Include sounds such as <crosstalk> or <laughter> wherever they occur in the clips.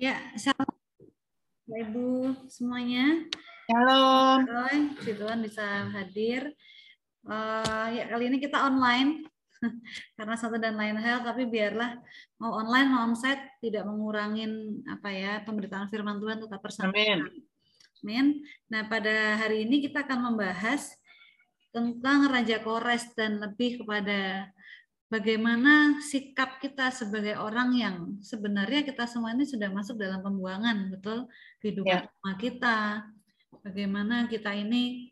Ya, salam Ibu semuanya. Halo. Roy, Tuhan bisa hadir. Uh, ya kali ini kita online <laughs> karena satu dan lain hal, tapi biarlah mau online mau onsite tidak mengurangin apa ya pemberitaan firman Tuhan tetap bersama. Amin. Amin. Nah pada hari ini kita akan membahas tentang Raja Kores dan lebih kepada bagaimana sikap kita sebagai orang yang sebenarnya kita semua ini sudah masuk dalam pembuangan, betul? Kehidupan ya. kita, bagaimana kita ini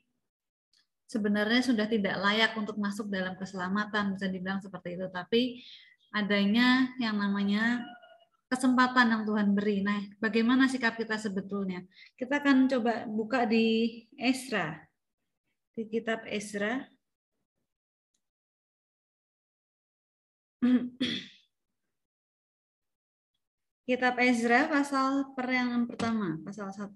sebenarnya sudah tidak layak untuk masuk dalam keselamatan, bisa dibilang seperti itu. Tapi adanya yang namanya kesempatan yang Tuhan beri. Nah, bagaimana sikap kita sebetulnya? Kita akan coba buka di Esra, di kitab Esra, <clears throat> Kitab Ezra pasal per yang pertama, pasal 1.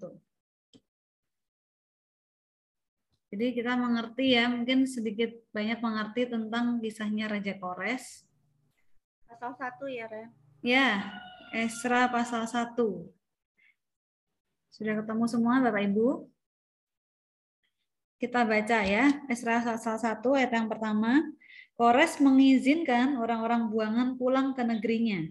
Jadi kita mengerti ya, mungkin sedikit banyak mengerti tentang kisahnya Raja Kores. Pasal 1 ya, Ren? Ya, Ezra pasal 1. Sudah ketemu semua Bapak Ibu? Kita baca ya, Ezra pasal 1 ayat yang pertama. Kores mengizinkan orang-orang buangan pulang ke negerinya.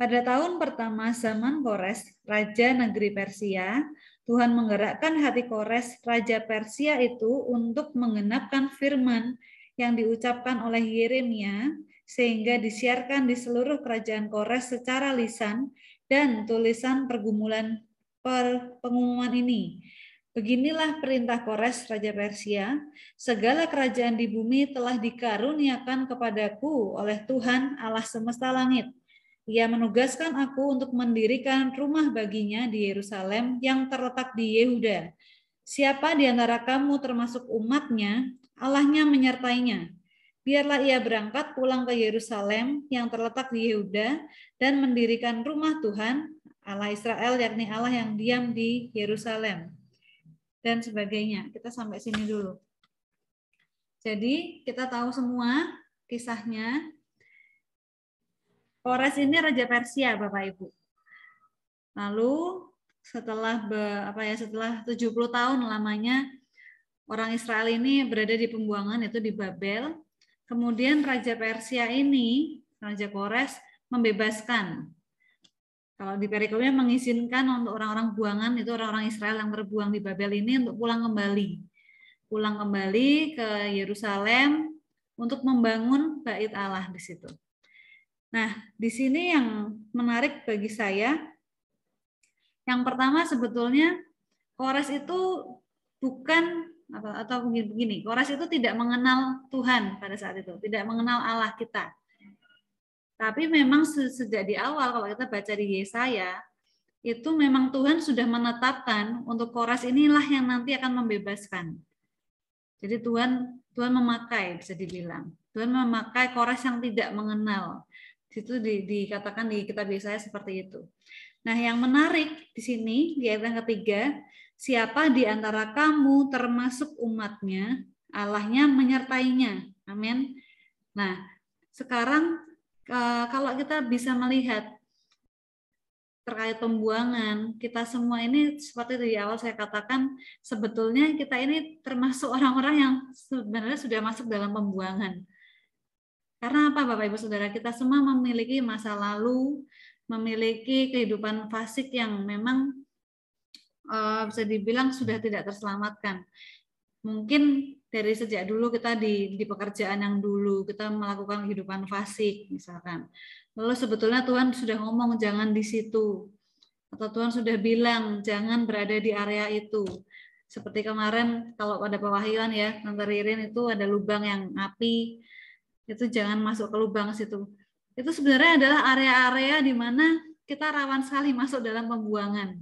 Pada tahun pertama zaman Kores, Raja Negeri Persia, Tuhan menggerakkan hati Kores, Raja Persia itu untuk mengenapkan firman yang diucapkan oleh Yeremia, sehingga disiarkan di seluruh kerajaan Kores secara lisan dan tulisan pergumulan per pengumuman ini Beginilah perintah Kores Raja Persia, segala kerajaan di bumi telah dikaruniakan kepadaku oleh Tuhan Allah semesta langit. Ia menugaskan aku untuk mendirikan rumah baginya di Yerusalem yang terletak di Yehuda. Siapa di antara kamu termasuk umatnya, Allahnya menyertainya. Biarlah ia berangkat pulang ke Yerusalem yang terletak di Yehuda dan mendirikan rumah Tuhan, Allah Israel, yakni Allah yang diam di Yerusalem dan sebagainya. Kita sampai sini dulu. Jadi kita tahu semua kisahnya. Kores ini raja Persia, Bapak Ibu. Lalu setelah be, apa ya setelah 70 tahun lamanya orang Israel ini berada di pembuangan itu di Babel. Kemudian raja Persia ini, raja Kores membebaskan kalau di perikopnya mengizinkan untuk orang-orang buangan itu orang-orang Israel yang terbuang di Babel ini untuk pulang kembali. Pulang kembali ke Yerusalem untuk membangun bait Allah di situ. Nah, di sini yang menarik bagi saya yang pertama sebetulnya Kores itu bukan atau begini, Kores itu tidak mengenal Tuhan pada saat itu, tidak mengenal Allah kita. Tapi memang sejak di awal kalau kita baca di Yesaya, itu memang Tuhan sudah menetapkan untuk Koras inilah yang nanti akan membebaskan. Jadi Tuhan Tuhan memakai bisa dibilang. Tuhan memakai Koras yang tidak mengenal. Itu di, dikatakan di kitab Yesaya seperti itu. Nah, yang menarik di sini di ayat yang ketiga, siapa di antara kamu termasuk umatnya, Allahnya menyertainya. Amin. Nah, sekarang kalau kita bisa melihat terkait pembuangan, kita semua ini seperti di awal saya katakan, sebetulnya kita ini termasuk <laughs> orang-orang yang sebenarnya sudah masuk dalam pembuangan. Karena apa Bapak Ibu Saudara? Kita semua memiliki masa lalu, memiliki kehidupan fasik yang memang uh, bisa dibilang sudah tidak terselamatkan. Mungkin dari sejak dulu kita di, di pekerjaan yang dulu kita melakukan kehidupan fasik misalkan. Lalu sebetulnya Tuhan sudah ngomong jangan di situ. Atau Tuhan sudah bilang jangan berada di area itu. Seperti kemarin kalau pada pewahyuan ya Tante Ririn itu ada lubang yang api. Itu jangan masuk ke lubang situ. Itu sebenarnya adalah area-area di mana kita rawan sekali masuk dalam pembuangan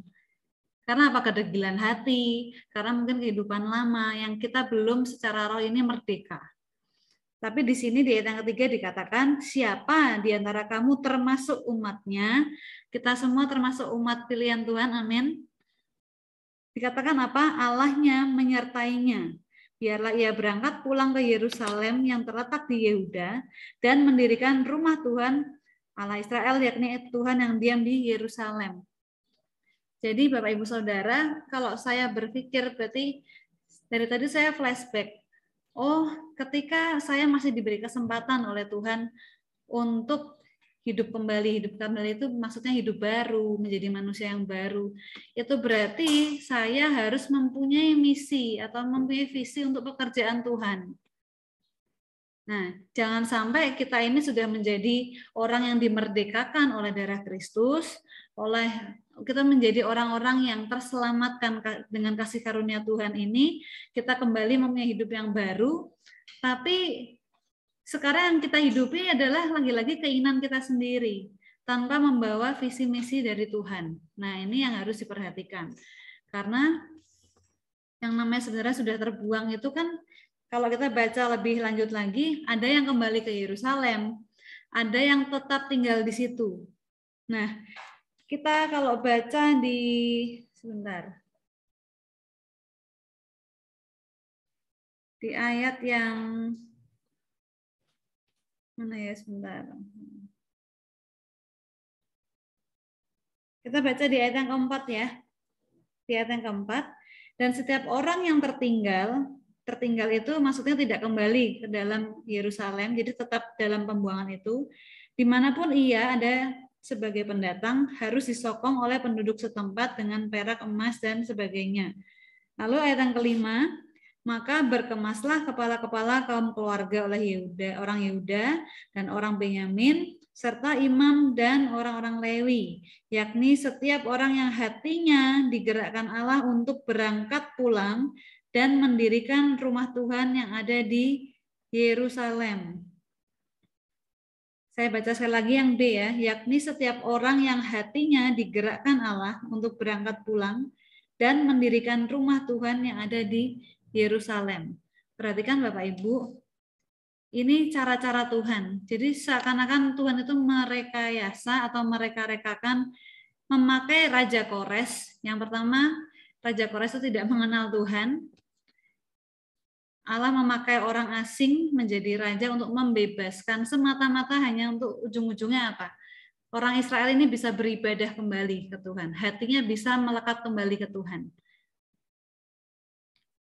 karena apa kedegilan hati, karena mungkin kehidupan lama yang kita belum secara roh ini merdeka. Tapi di sini di ayat yang ketiga dikatakan, siapa di antara kamu termasuk umatnya, kita semua termasuk umat pilihan Tuhan, amin. Dikatakan apa? Allahnya menyertainya. Biarlah ia berangkat pulang ke Yerusalem yang terletak di Yehuda dan mendirikan rumah Tuhan Allah Israel, yakni Tuhan yang diam di Yerusalem. Jadi Bapak Ibu Saudara, kalau saya berpikir berarti dari tadi saya flashback. Oh, ketika saya masih diberi kesempatan oleh Tuhan untuk hidup kembali, hidup kembali itu maksudnya hidup baru, menjadi manusia yang baru. Itu berarti saya harus mempunyai misi atau mempunyai visi untuk pekerjaan Tuhan. Nah, jangan sampai kita ini sudah menjadi orang yang dimerdekakan oleh darah Kristus, oleh kita menjadi orang-orang yang terselamatkan dengan kasih karunia Tuhan ini, kita kembali mempunyai hidup yang baru, tapi sekarang yang kita hidupi adalah lagi-lagi keinginan kita sendiri, tanpa membawa visi misi dari Tuhan. Nah, ini yang harus diperhatikan. Karena yang namanya sebenarnya sudah terbuang itu kan kalau kita baca lebih lanjut lagi, ada yang kembali ke Yerusalem, ada yang tetap tinggal di situ. Nah, kita kalau baca di sebentar. Di ayat yang mana ya sebentar. Kita baca di ayat yang keempat ya. Di ayat yang keempat. Dan setiap orang yang tertinggal tertinggal itu maksudnya tidak kembali ke dalam Yerusalem, jadi tetap dalam pembuangan itu. Di mana pun ia ada sebagai pendatang harus disokong oleh penduduk setempat dengan perak, emas, dan sebagainya. Lalu ayat yang kelima, maka berkemaslah kepala-kepala kaum keluarga oleh Yehuda, orang Yehuda dan orang Benyamin, serta imam dan orang-orang Lewi, yakni setiap orang yang hatinya digerakkan Allah untuk berangkat pulang dan mendirikan rumah Tuhan yang ada di Yerusalem. Saya baca sekali lagi yang B ya, yakni setiap orang yang hatinya digerakkan Allah untuk berangkat pulang dan mendirikan rumah Tuhan yang ada di Yerusalem. Perhatikan Bapak Ibu, ini cara-cara Tuhan. Jadi seakan-akan Tuhan itu merekayasa atau mereka-rekakan memakai Raja Kores. Yang pertama, Raja Kores itu tidak mengenal Tuhan, Allah memakai orang asing menjadi raja untuk membebaskan semata-mata hanya untuk ujung-ujungnya apa? Orang Israel ini bisa beribadah kembali ke Tuhan, hatinya bisa melekat kembali ke Tuhan.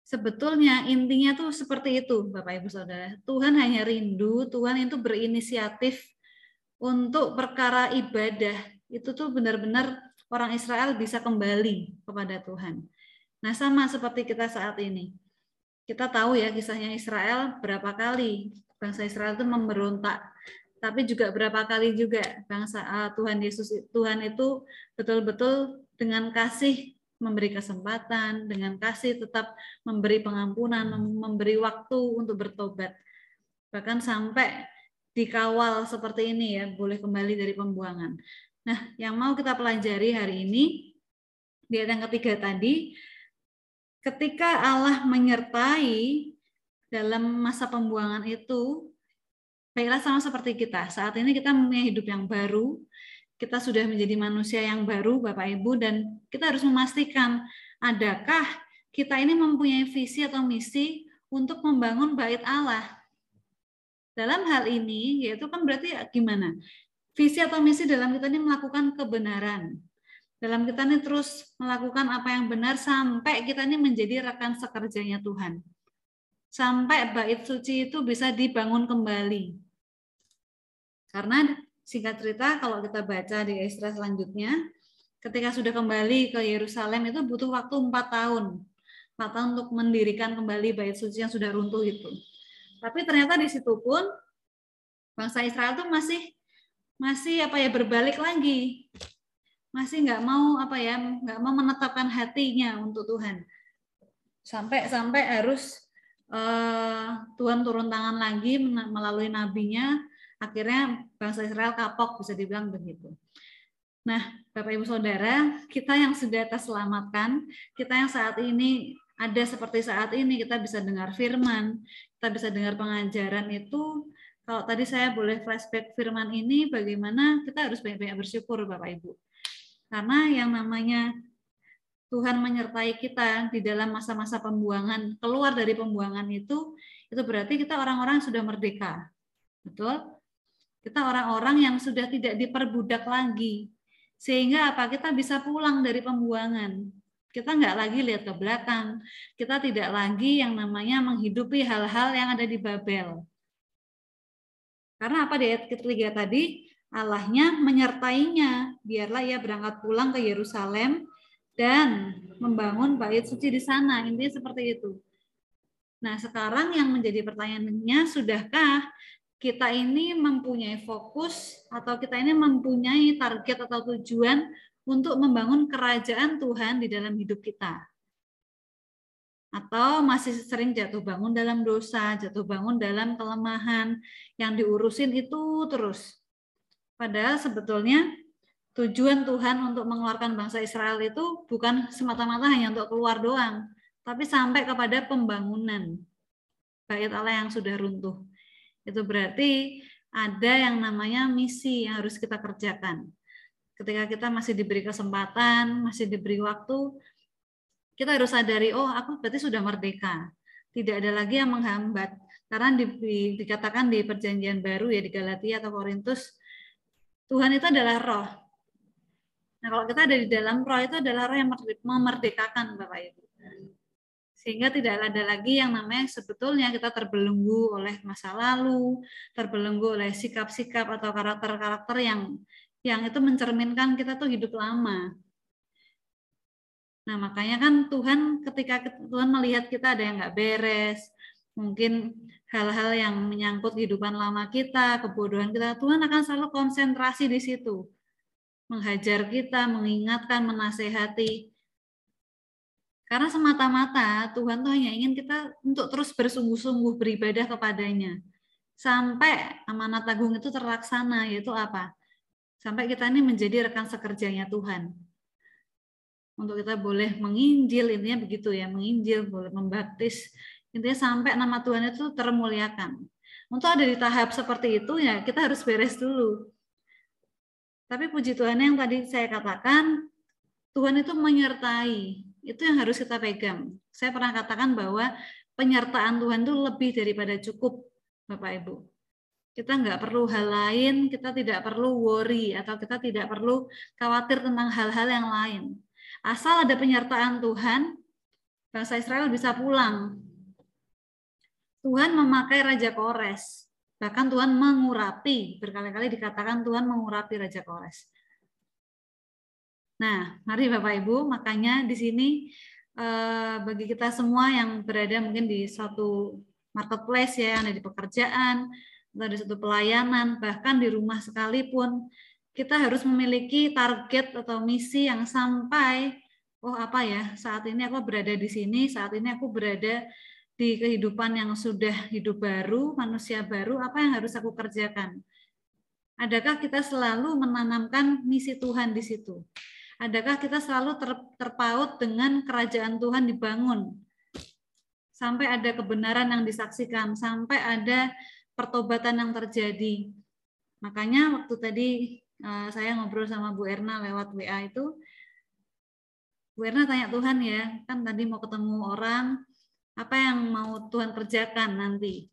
Sebetulnya intinya tuh seperti itu, Bapak Ibu Saudara. Tuhan hanya rindu, Tuhan itu berinisiatif untuk perkara ibadah. Itu tuh benar-benar orang Israel bisa kembali kepada Tuhan. Nah, sama seperti kita saat ini kita tahu ya kisahnya Israel berapa kali. Bangsa Israel itu memberontak tapi juga berapa kali juga bangsa uh, Tuhan Yesus Tuhan itu betul-betul dengan kasih memberi kesempatan dengan kasih tetap memberi pengampunan memberi waktu untuk bertobat. Bahkan sampai dikawal seperti ini ya boleh kembali dari pembuangan. Nah yang mau kita pelajari hari ini di ayat yang ketiga tadi ketika Allah menyertai dalam masa pembuangan itu, baiklah sama seperti kita. Saat ini kita mempunyai hidup yang baru, kita sudah menjadi manusia yang baru, Bapak Ibu, dan kita harus memastikan adakah kita ini mempunyai visi atau misi untuk membangun bait Allah. Dalam hal ini, yaitu kan berarti gimana? Visi atau misi dalam kita ini melakukan kebenaran, dalam kita ini terus melakukan apa yang benar sampai kita ini menjadi rekan sekerjanya Tuhan. Sampai bait suci itu bisa dibangun kembali. Karena singkat cerita kalau kita baca di Esra selanjutnya, ketika sudah kembali ke Yerusalem itu butuh waktu empat tahun. Empat tahun untuk mendirikan kembali bait suci yang sudah runtuh itu. Tapi ternyata di situ pun bangsa Israel itu masih masih apa ya berbalik lagi masih nggak mau apa ya nggak mau menetapkan hatinya untuk Tuhan. Sampai sampai harus uh, Tuhan turun tangan lagi melalui nabinya akhirnya bangsa Israel kapok bisa dibilang begitu. Nah, Bapak Ibu Saudara, kita yang sudah terselamatkan, kita yang saat ini ada seperti saat ini kita bisa dengar firman, kita bisa dengar pengajaran itu. Kalau tadi saya boleh flashback firman ini bagaimana kita harus banyak-banyak bersyukur Bapak Ibu karena yang namanya Tuhan menyertai kita di dalam masa-masa pembuangan, keluar dari pembuangan itu, itu berarti kita orang-orang sudah merdeka. Betul? Kita orang-orang yang sudah tidak diperbudak lagi. Sehingga apa? Kita bisa pulang dari pembuangan. Kita nggak lagi lihat ke belakang. Kita tidak lagi yang namanya menghidupi hal-hal yang ada di Babel. Karena apa di ayat ketiga tadi? Allahnya menyertainya. Biarlah ia berangkat pulang ke Yerusalem dan membangun bait suci di sana. Intinya seperti itu. Nah, sekarang yang menjadi pertanyaannya, sudahkah kita ini mempunyai fokus atau kita ini mempunyai target atau tujuan untuk membangun kerajaan Tuhan di dalam hidup kita? Atau masih sering jatuh bangun dalam dosa, jatuh bangun dalam kelemahan, yang diurusin itu terus. Padahal sebetulnya tujuan Tuhan untuk mengeluarkan bangsa Israel itu bukan semata-mata hanya untuk keluar doang, tapi sampai kepada pembangunan bait Allah yang sudah runtuh. Itu berarti ada yang namanya misi yang harus kita kerjakan. Ketika kita masih diberi kesempatan, masih diberi waktu, kita harus sadari, oh aku berarti sudah merdeka. Tidak ada lagi yang menghambat. Karena di, di, dikatakan di perjanjian baru ya di Galatia atau Korintus, Tuhan itu adalah roh. Nah kalau kita ada di dalam roh itu adalah roh yang memerdekakan Bapak Ibu sehingga tidak ada lagi yang namanya sebetulnya kita terbelenggu oleh masa lalu, terbelenggu oleh sikap-sikap atau karakter-karakter yang yang itu mencerminkan kita tuh hidup lama. Nah makanya kan Tuhan ketika Tuhan melihat kita ada yang nggak beres, mungkin hal-hal yang menyangkut kehidupan lama kita, kebodohan kita, Tuhan akan selalu konsentrasi di situ. Menghajar kita, mengingatkan, menasehati. Karena semata-mata Tuhan tuh hanya ingin kita untuk terus bersungguh-sungguh beribadah kepadanya. Sampai amanat agung itu terlaksana, yaitu apa? Sampai kita ini menjadi rekan sekerjanya Tuhan. Untuk kita boleh menginjil, intinya begitu ya, menginjil, boleh membaptis, intinya sampai nama Tuhan itu termuliakan. Untuk ada di tahap seperti itu ya kita harus beres dulu. Tapi puji Tuhan yang tadi saya katakan, Tuhan itu menyertai itu yang harus kita pegang. Saya pernah katakan bahwa penyertaan Tuhan itu lebih daripada cukup, Bapak Ibu. Kita nggak perlu hal lain, kita tidak perlu worry, atau kita tidak perlu khawatir tentang hal-hal yang lain. Asal ada penyertaan Tuhan, bangsa Israel bisa pulang. Tuhan memakai Raja Kores. Bahkan Tuhan mengurapi, berkali-kali dikatakan Tuhan mengurapi Raja Kores. Nah, mari Bapak Ibu, makanya di sini eh, bagi kita semua yang berada mungkin di suatu marketplace ya, ada di pekerjaan, atau di suatu pelayanan, bahkan di rumah sekalipun, kita harus memiliki target atau misi yang sampai, oh apa ya, saat ini aku berada di sini, saat ini aku berada di kehidupan yang sudah hidup baru, manusia baru, apa yang harus aku kerjakan? Adakah kita selalu menanamkan misi Tuhan di situ? Adakah kita selalu ter, terpaut dengan kerajaan Tuhan dibangun? Sampai ada kebenaran yang disaksikan, sampai ada pertobatan yang terjadi. Makanya waktu tadi uh, saya ngobrol sama Bu Erna lewat WA itu, Bu Erna tanya Tuhan ya, kan tadi mau ketemu orang, apa yang mau Tuhan kerjakan nanti?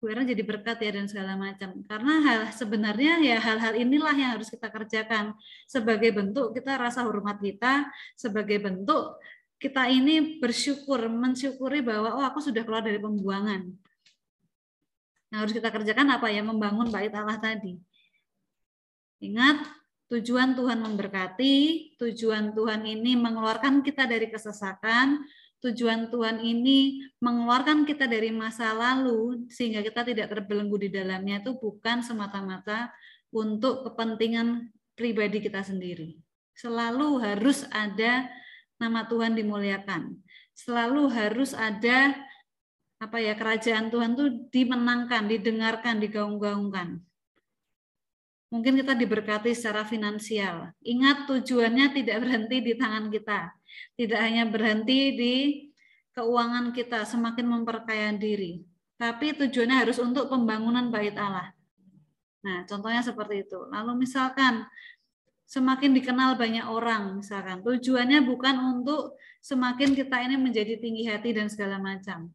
Bu jadi berkat ya dan segala macam. Karena hal sebenarnya ya hal-hal inilah yang harus kita kerjakan sebagai bentuk kita rasa hormat kita, sebagai bentuk kita ini bersyukur, mensyukuri bahwa oh aku sudah keluar dari pembuangan. Yang harus kita kerjakan apa ya? Membangun bait Allah tadi. Ingat, tujuan Tuhan memberkati, tujuan Tuhan ini mengeluarkan kita dari kesesakan, tujuan Tuhan ini mengeluarkan kita dari masa lalu sehingga kita tidak terbelenggu di dalamnya itu bukan semata-mata untuk kepentingan pribadi kita sendiri. Selalu harus ada nama Tuhan dimuliakan. Selalu harus ada apa ya kerajaan Tuhan itu dimenangkan, didengarkan, digaung-gaungkan. Mungkin kita diberkati secara finansial. Ingat tujuannya tidak berhenti di tangan kita. Tidak hanya berhenti di keuangan kita semakin memperkaya diri. Tapi tujuannya harus untuk pembangunan bait Allah. Nah, contohnya seperti itu. Lalu misalkan semakin dikenal banyak orang, misalkan tujuannya bukan untuk semakin kita ini menjadi tinggi hati dan segala macam.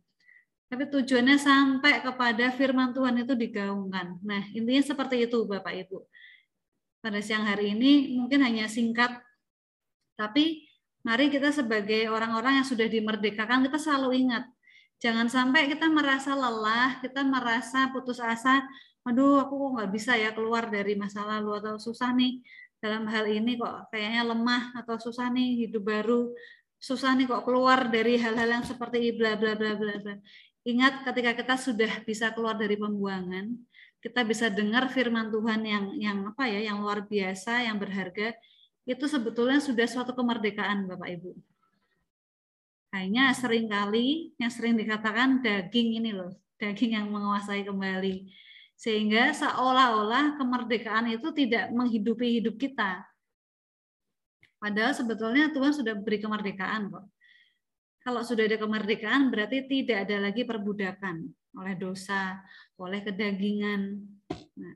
Tapi tujuannya sampai kepada firman Tuhan itu digaungkan. Nah, intinya seperti itu Bapak Ibu. pada siang hari ini mungkin hanya singkat, tapi mari kita sebagai orang-orang yang sudah dimerdekakan, kita selalu ingat, jangan sampai kita merasa lelah, kita merasa putus asa, aduh aku kok nggak bisa ya keluar dari masa lalu atau susah nih dalam hal ini kok kayaknya lemah atau susah nih hidup baru, susah nih kok keluar dari hal-hal yang seperti bla bla bla bla bla. Ingat ketika kita sudah bisa keluar dari pembuangan, kita bisa dengar firman Tuhan yang yang apa ya, yang luar biasa, yang berharga, itu sebetulnya sudah suatu kemerdekaan Bapak Ibu. Hanya sering kali yang sering dikatakan daging ini loh, daging yang menguasai kembali. Sehingga seolah-olah kemerdekaan itu tidak menghidupi hidup kita. Padahal sebetulnya Tuhan sudah beri kemerdekaan kok. Kalau sudah ada kemerdekaan berarti tidak ada lagi perbudakan oleh dosa, oleh kedagingan. Nah,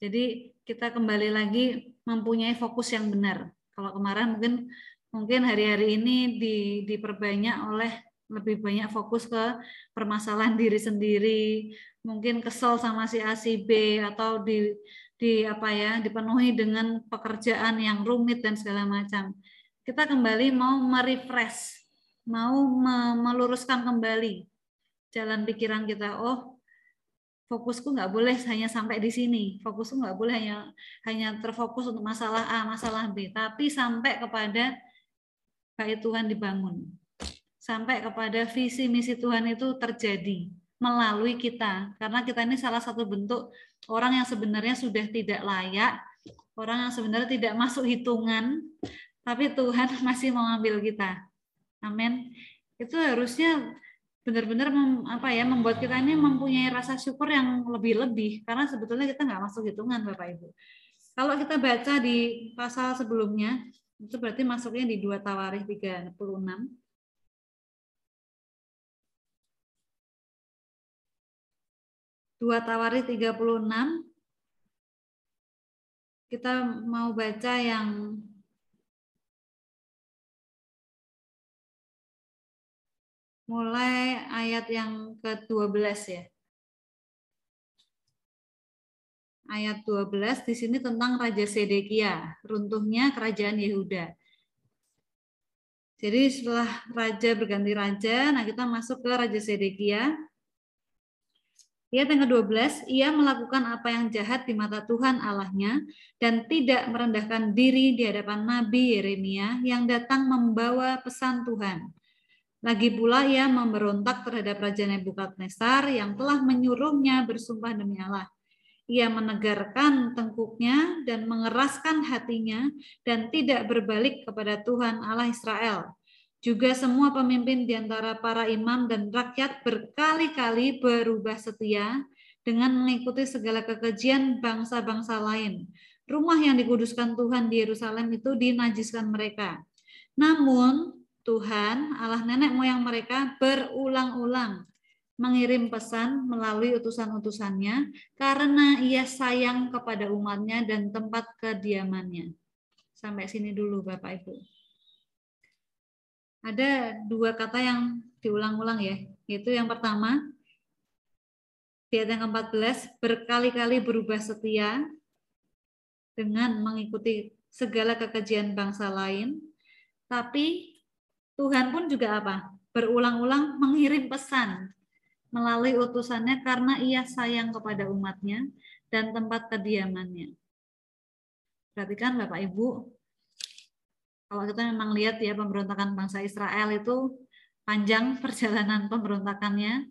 jadi kita kembali lagi mempunyai fokus yang benar. Kalau kemarin mungkin mungkin hari-hari ini di, diperbanyak oleh lebih banyak fokus ke permasalahan diri sendiri, mungkin kesel sama si A si B atau di di apa ya dipenuhi dengan pekerjaan yang rumit dan segala macam. Kita kembali mau merefresh, mau meluruskan kembali jalan pikiran kita. Oh, fokusku nggak boleh hanya sampai di sini. Fokusku nggak boleh hanya hanya terfokus untuk masalah A, masalah B, tapi sampai kepada bait Tuhan dibangun. Sampai kepada visi misi Tuhan itu terjadi melalui kita. Karena kita ini salah satu bentuk orang yang sebenarnya sudah tidak layak, orang yang sebenarnya tidak masuk hitungan, tapi Tuhan <laughs> masih mengambil kita. Amin. Itu harusnya benar-benar apa ya membuat kita ini mempunyai rasa syukur yang lebih-lebih karena sebetulnya kita nggak masuk hitungan Bapak Ibu. Kalau kita baca di pasal sebelumnya itu berarti masuknya di 2 Tawarikh 36. Dua Tawarikh 36 kita mau baca yang mulai ayat yang ke-12 ya. Ayat 12 di sini tentang Raja Sedekia, runtuhnya kerajaan Yehuda. Jadi setelah raja berganti raja, nah kita masuk ke Raja Sedekia. Ayat yang ke-12, ia melakukan apa yang jahat di mata Tuhan Allahnya dan tidak merendahkan diri di hadapan Nabi Yeremia yang datang membawa pesan Tuhan. Lagi pula ia memberontak terhadap Raja Nebukadnezar yang telah menyuruhnya bersumpah demi Allah. Ia menegarkan tengkuknya dan mengeraskan hatinya dan tidak berbalik kepada Tuhan Allah Israel. Juga semua pemimpin di antara para imam dan rakyat berkali-kali berubah setia dengan mengikuti segala kekejian bangsa-bangsa lain. Rumah yang dikuduskan Tuhan di Yerusalem itu dinajiskan mereka. Namun Tuhan, Allah nenek moyang mereka berulang-ulang mengirim pesan melalui utusan-utusannya karena ia sayang kepada umatnya dan tempat kediamannya. Sampai sini dulu Bapak Ibu. Ada dua kata yang diulang-ulang ya, yaitu yang pertama, di ayat yang ke-14, berkali-kali berubah setia dengan mengikuti segala kekejian bangsa lain, tapi Tuhan pun juga apa? Berulang-ulang mengirim pesan melalui utusannya karena ia sayang kepada umatnya dan tempat kediamannya. Perhatikan Bapak Ibu, kalau kita memang lihat ya pemberontakan bangsa Israel itu panjang <laughs> perjalanan pemberontakannya,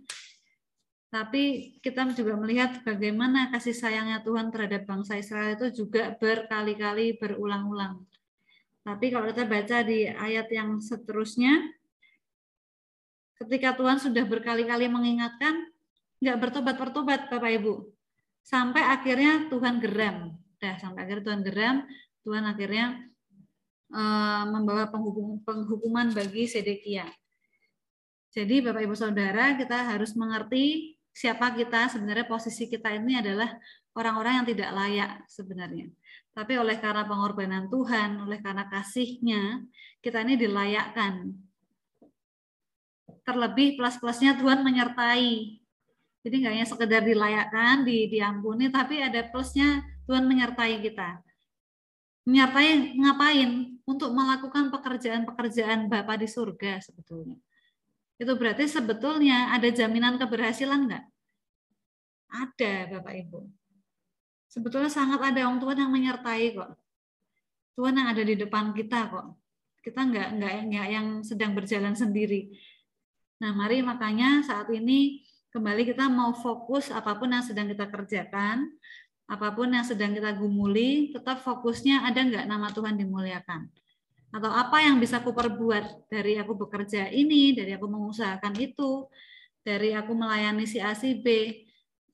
tapi kita juga melihat bagaimana kasih sayangnya Tuhan terhadap bangsa Israel itu juga berkali-kali berulang-ulang. Tapi kalau kita baca di ayat yang seterusnya, ketika Tuhan sudah berkali-kali mengingatkan, nggak bertobat-bertobat Bapak Ibu. Sampai akhirnya Tuhan geram. Dah, sampai akhirnya Tuhan geram, Tuhan akhirnya uh, membawa penghukum, penghukuman bagi Sedekia. Jadi Bapak Ibu Saudara, kita harus mengerti siapa kita, sebenarnya posisi kita ini adalah orang-orang yang tidak layak sebenarnya. Tapi oleh karena pengorbanan Tuhan, oleh karena kasihnya, kita ini dilayakkan. Terlebih plus-plusnya Tuhan menyertai. Jadi nggak hanya sekedar dilayakkan, di, diampuni, tapi ada plusnya Tuhan menyertai kita. menyertai ngapain? Untuk melakukan pekerjaan-pekerjaan Bapak di surga sebetulnya. Itu berarti sebetulnya ada jaminan keberhasilan enggak? Ada Bapak Ibu. Sebetulnya sangat ada orang Tuhan yang menyertai kok. Tuhan yang ada di depan kita kok. Kita enggak enggak, enggak yang sedang berjalan sendiri. Nah, mari makanya saat ini kembali kita mau fokus apa pun yang sedang kita kerjakan, apa pun yang sedang kita gumuli, tetap fokusnya ada nggak nama Tuhan dimuliakan. Atau apa yang bisa aku perbuat dari aku bekerja ini, dari aku mengusahakan itu, dari aku melayani si A, si B,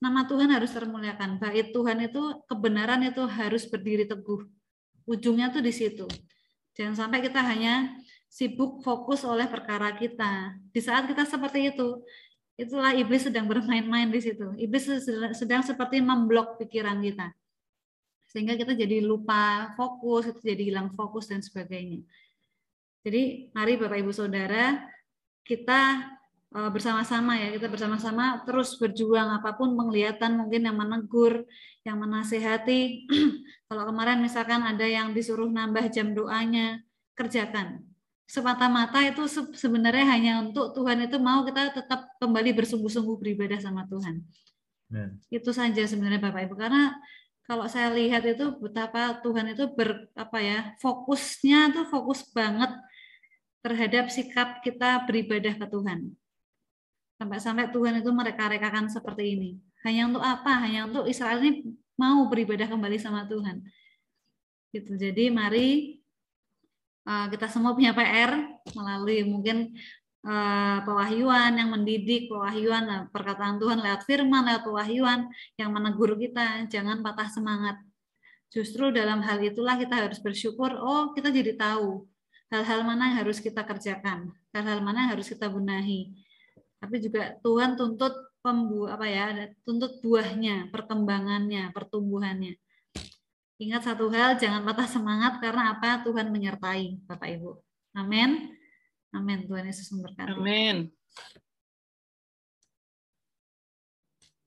nama Tuhan harus termuliakan. Bait Tuhan itu, kebenaran itu harus berdiri teguh. Ujungnya tuh di situ. Jangan sampai kita hanya sibuk fokus oleh perkara kita. Di saat kita seperti itu, itulah iblis sedang bermain-main di situ. Iblis sedang seperti memblok pikiran kita. Sehingga kita jadi lupa fokus, itu jadi hilang fokus dan sebagainya. Jadi mari Bapak Ibu Saudara, kita e, bersama-sama ya, kita bersama-sama terus berjuang apa pun penglihatan mungkin yang menegur, yang menasehati. <clears throat> Kalau kemarin misalkan ada yang disuruh nambah jam doanya, kerjakan semata-mata itu sebenarnya hanya untuk Tuhan itu mau kita tetap kembali bersungguh-sungguh beribadah sama Tuhan. Amen. Itu saja sebenarnya Bapak Ibu karena kalau saya lihat itu betapa Tuhan itu ber apa ya fokusnya tuh fokus banget terhadap sikap kita beribadah ke Tuhan. Sampai-sampai Tuhan itu mereka-rekakan seperti ini. Hanya untuk apa? Hanya untuk Israel ini mau beribadah kembali sama Tuhan. Gitu. Jadi mari Eh, kita semua punya PR melalui mungkin uh, pewahyuan yang mendidik, pewahyuan eh, perkataan Tuhan lewat firman, lewat pewahyuan yang menegur kita, jangan patah semangat. Justru dalam hal itulah kita harus bersyukur, oh kita jadi tahu hal-hal mana yang harus kita kerjakan, hal-hal mana yang harus kita benahi. Tapi juga Tuhan tuntut pembu apa ya, tuntut buahnya, perkembangannya, pertumbuhannya. Ingat satu hal, jangan patah semangat karena apa? Tuhan menyertai Bapak Ibu. Amin. Amin. Tuhan Yesus memberkati. Amin.